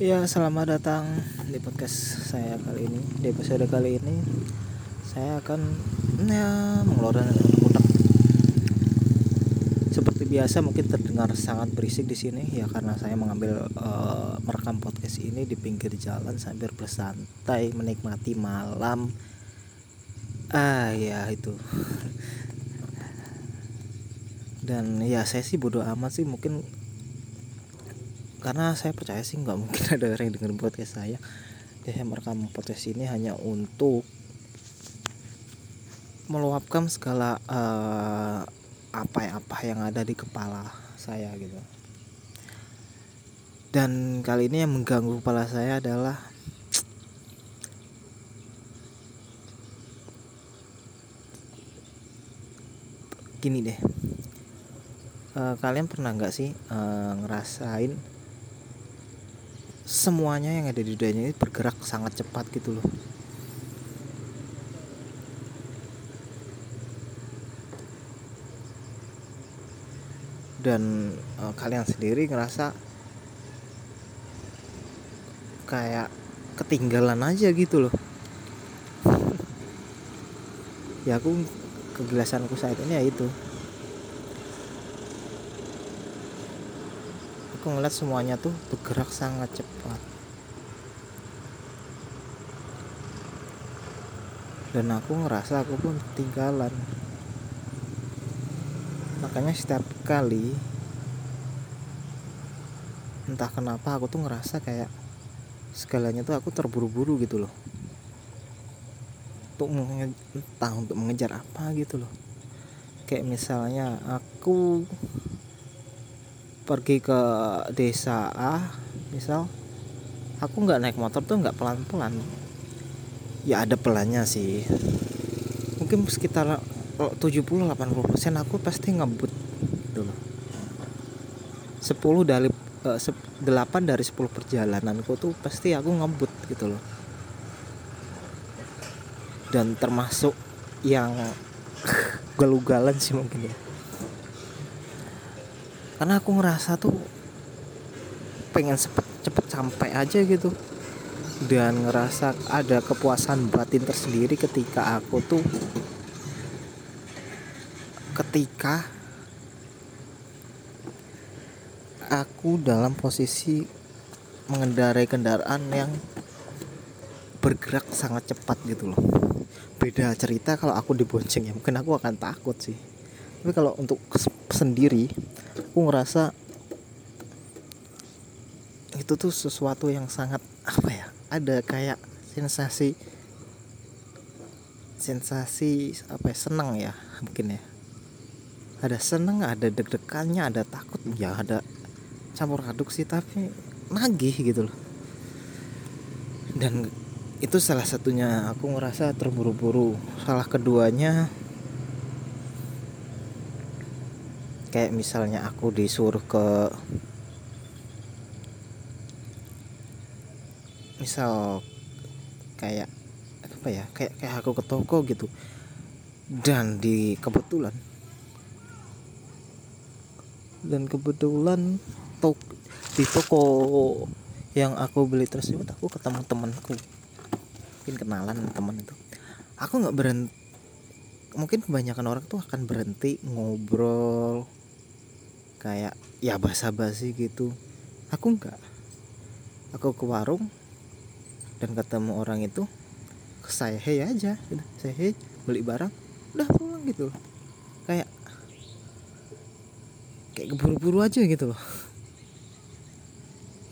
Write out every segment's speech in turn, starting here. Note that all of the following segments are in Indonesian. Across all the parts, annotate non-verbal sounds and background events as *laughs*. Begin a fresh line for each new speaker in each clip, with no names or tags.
Ya, selamat datang di podcast saya kali ini. Di episode kali ini, saya akan ya mengeluarkan unek Seperti biasa, mungkin terdengar sangat berisik di sini ya karena saya mengambil uh, merekam podcast ini di pinggir jalan sambil bersantai menikmati malam. Ah, ya itu. Dan ya saya sih bodoh amat sih mungkin karena saya percaya sih nggak mungkin *laughs* ada orang yang dengerin podcast saya. Ya saya merekam podcast ini hanya untuk meluapkan segala uh, apa ya apa yang ada di kepala saya gitu. Dan kali ini yang mengganggu kepala saya adalah gini deh. Uh, kalian pernah nggak sih uh, ngerasain semuanya yang ada di dunia ini bergerak sangat cepat gitu loh. Dan uh, kalian sendiri ngerasa kayak ketinggalan aja gitu loh. *laughs* Ya aku kegelasanku saat ini ya itu aku ngeliat semuanya tuh bergerak sangat cepat. Dan aku ngerasa aku pun ketinggalan. Makanya setiap kali entah kenapa aku tuh ngerasa kayak segalanya tuh aku terburu-buru gitu loh. Untuk entah untuk mengejar apa gitu loh. Kayak misalnya aku pergi ke desa A misal aku nggak naik motor tuh nggak pelan-pelan. Ya ada pelannya sih. Mungkin sekitar 70-80% aku pasti ngebut dulu. 10 dari uh, 8 dari 10 perjalananku tuh pasti aku ngebut gitu loh. Dan termasuk yang *laughs* galugalan sih mungkin ya karena aku ngerasa tuh pengen cepet cepet sampai aja gitu. Dan ngerasa ada kepuasan batin tersendiri ketika aku tuh ketika aku dalam posisi mengendarai kendaraan yang bergerak sangat cepat gitu loh. Beda cerita kalau aku dibonceng ya mungkin aku akan takut sih. Tapi kalau untuk sendiri aku ngerasa itu tuh sesuatu yang sangat apa ya ada kayak sensasi sensasi apa ya senang ya mungkin ya. Ada seneng ada deg-degannya ada takut ya ada campur aduk sih tapi nagih gitu loh. Dan itu salah satunya aku ngerasa terburu-buru. Salah keduanya kayak misalnya aku disuruh ke misal kayak apa ya kayak kayak aku ke toko gitu. Dan di kebetulan dan kebetulan tok di toko yang aku beli tersebut aku ketemu temanku. Mungkin kenalan teman itu. Aku nggak berhenti mungkin kebanyakan orang tuh akan berhenti ngobrol kayak ya basa-basi gitu. Aku enggak aku ke warung dan ketemu orang itu saya hey aja gitu. saya hey beli barang. Udah pulang gitu kayak kayak keburu-buru aja gitu loh. *laughs*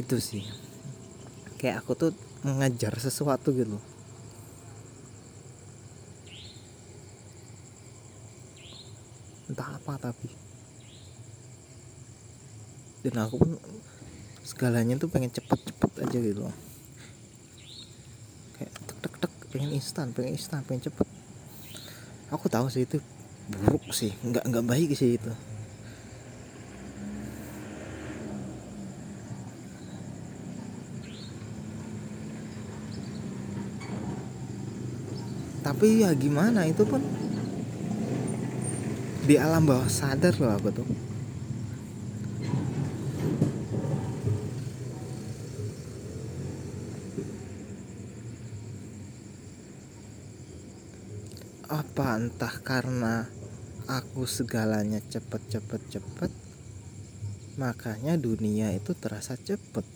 Itu sih. Kayak aku tuh mengajar sesuatu gitu loh. Entah apa tapi dan aku pun segalanya tuh pengen cepet-cepet aja gitu loh. Kayak tek tek tek pengen instan pengen instan pengen cepet. Aku tahu sih itu buruk sih nggak nggak baik sih itu. Tapi ya gimana itu pun di alam bawah sadar loh aku tuh apa entah karena aku segalanya cepet cepet cepet makanya dunia itu terasa cepet.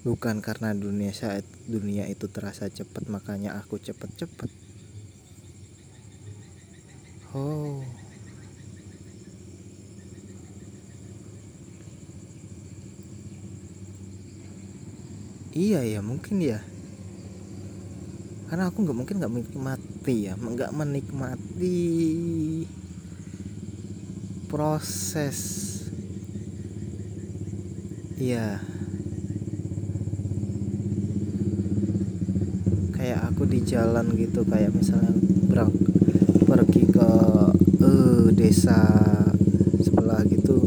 Bukan karena dunia saat dunia itu terasa cepet makanya aku cepet cepet oh. Iya ya mungkin ya. Karena aku nggak mungkin nggak menikmati ya nggak menikmati proses. Iya. Kayak aku di jalan gitu kayak misalnya berang pergi ke uh, desa sebelah gitu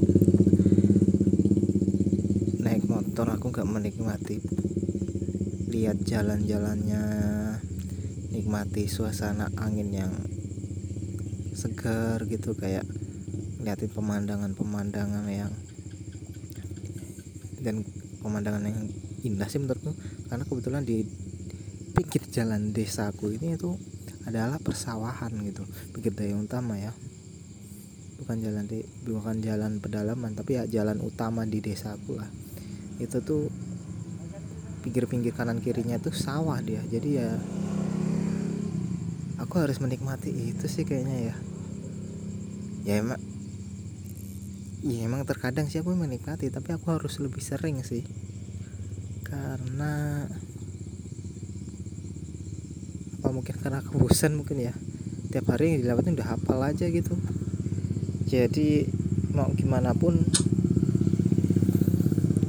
naik motor aku nggak menikmati lihat jalan-jalannya nikmati suasana angin yang segar gitu kayak liatin pemandangan-pemandangan yang dan pemandangan yang indah sih menurutku. Karena kebetulan di pinggir jalan desaku ini itu adalah persawahan gitu pinggir daya utama ya. Bukan jalan di bukan jalan pedalaman tapi ya jalan utama di desaku lah. Itu tuh pinggir-pinggir kanan kirinya tuh sawah dia. Jadi ya aku harus menikmati itu sih kayaknya ya. Ya emang ya emang terkadang sih aku menikmati tapi aku harus lebih sering sih. Karena apa mungkin karena aku mungkin ya. Tiap hari yang dilewatin udah hafal aja gitu. Jadi mau gimana pun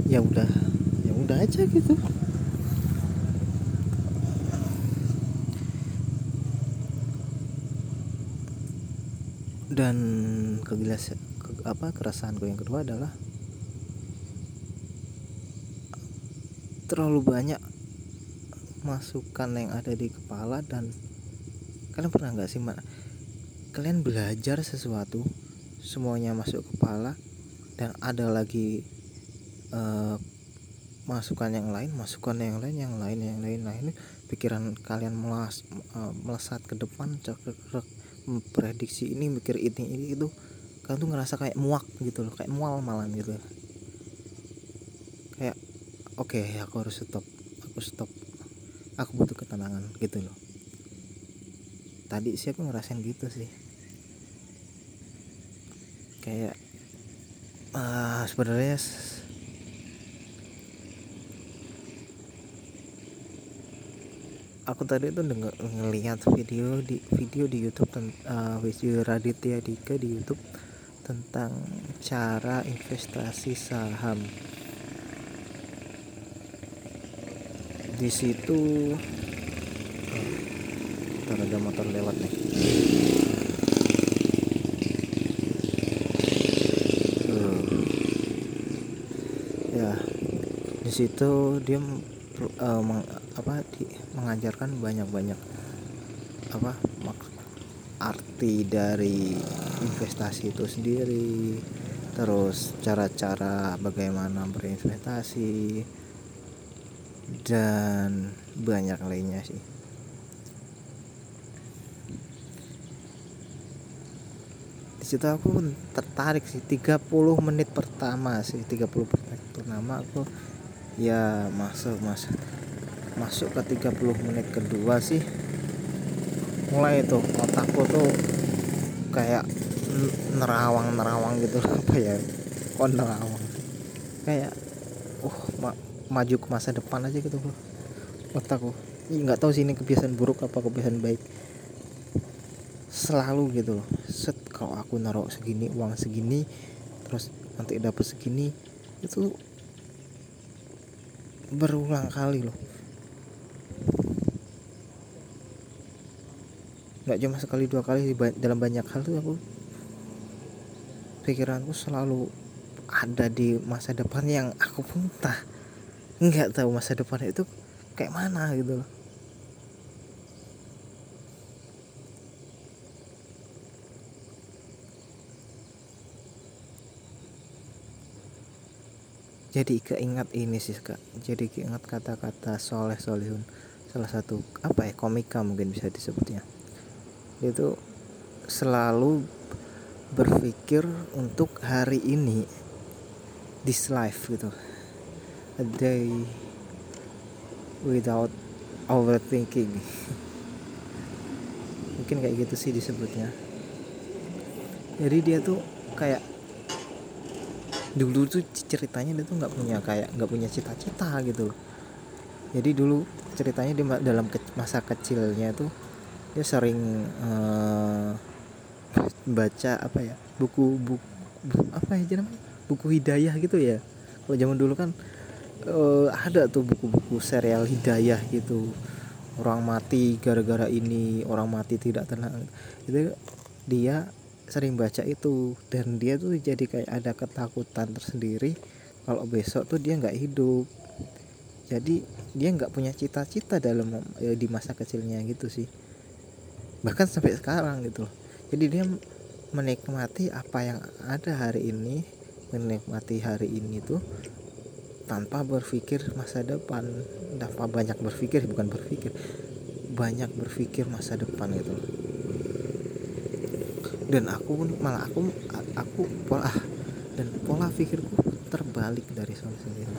ya udah ya udah aja gitu dan kegilas apa keresahanku yang kedua adalah terlalu banyak masukan yang ada di kepala dan kalian pernah nggak sih mak kalian belajar sesuatu semuanya masuk kepala dan ada lagi uh, masukan yang lain masukan yang lain yang lain yang lain. Lain pikiran kalian melas, uh, melesat ke depan cek memprediksi ini mikir ini ini itu kan tuh ngerasa kayak muak gitu loh kayak mual malam gitu. Kayak oke okay, aku harus stop aku stop aku butuh ketenangan gitu loh. Tadi sih aku ngerasain gitu sih. Kayak uh, sebenarnya aku tadi tuh denger, ngelihat video di video di YouTube uh, video Raditya Dika di YouTube tentang cara investasi saham. Di situ oh, ada motor lewat nih. Uh, ya, di situ dia uh, apa di, mengajarkan banyak-banyak apa arti dari investasi itu sendiri. Terus cara-cara bagaimana berinvestasi dan banyak lainnya sih. Di situ aku tertarik sih 30 menit pertama sih 30 menit pertama aku ya masuk masuk masuk ke 30 menit kedua sih. Mulai itu otakku tuh kayak nerawang nerawang gitu. *laughs* Apa ya? Kok nerawang? Kayak uh ma maju ke masa depan aja gitu loh otakku nggak tahu sih ini kebiasaan buruk apa kebiasaan baik. Selalu gitu loh. Set kalau aku naruh segini uang segini terus nanti dapat segini itu berulang kali loh nggak cuma sekali dua kali dalam banyak hal tuh aku pikiranku selalu ada di masa depan yang aku pun tak nggak tahu masa depan itu kayak mana gitu loh. Jadi keingat ini sih kak. Jadi keingat kata-kata soleh solihun salah satu apa ya komika mungkin bisa disebutnya dia tuh selalu berpikir untuk hari ini this life gitu. A day without overthinking. *laughs* Mungkin kayak gitu sih disebutnya. Jadi dia tuh kayak dulu tuh ceritanya dia tuh nggak punya kayak nggak punya cita-cita gitu. Jadi dulu ceritanya di dalam ke, masa kecilnya tuh dia sering uh, baca apa ya buku buku, apa ya namanya? Buku hidayah gitu ya. Kalau zaman dulu kan uh, ada tuh buku-buku serial hidayah gitu. Orang mati gara-gara ini orang mati tidak tenang. Itu dia sering baca itu. Dan dia tuh jadi kayak ada ketakutan tersendiri kalau besok tuh dia nggak hidup. Jadi dia nggak punya cita-cita dalam ya, di masa kecilnya gitu sih bahkan sampai sekarang gitu loh. Jadi dia menikmati apa yang ada hari ini menikmati hari ini tuh tanpa berpikir masa depan. Tanpa banyak berpikir bukan berpikir banyak berpikir masa depan gitu loh. Dan aku pun malah aku aku pola dan pola pikirku terbalik dari soal sendiri.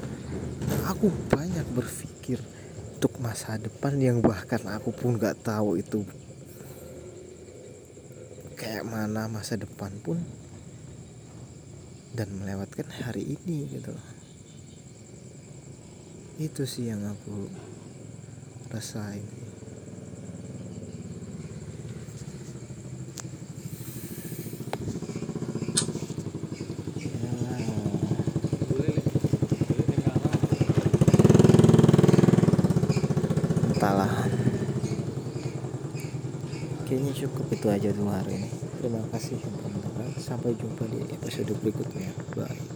Aku banyak berpikir untuk masa depan yang bahkan aku pun nggak tahu itu kayak mana masa depan pun dan melewatkan hari ini gitu itu sih yang aku rasain cukup itu aja dulu hari ini terima kasih teman-teman sampai jumpa di episode berikutnya. Bye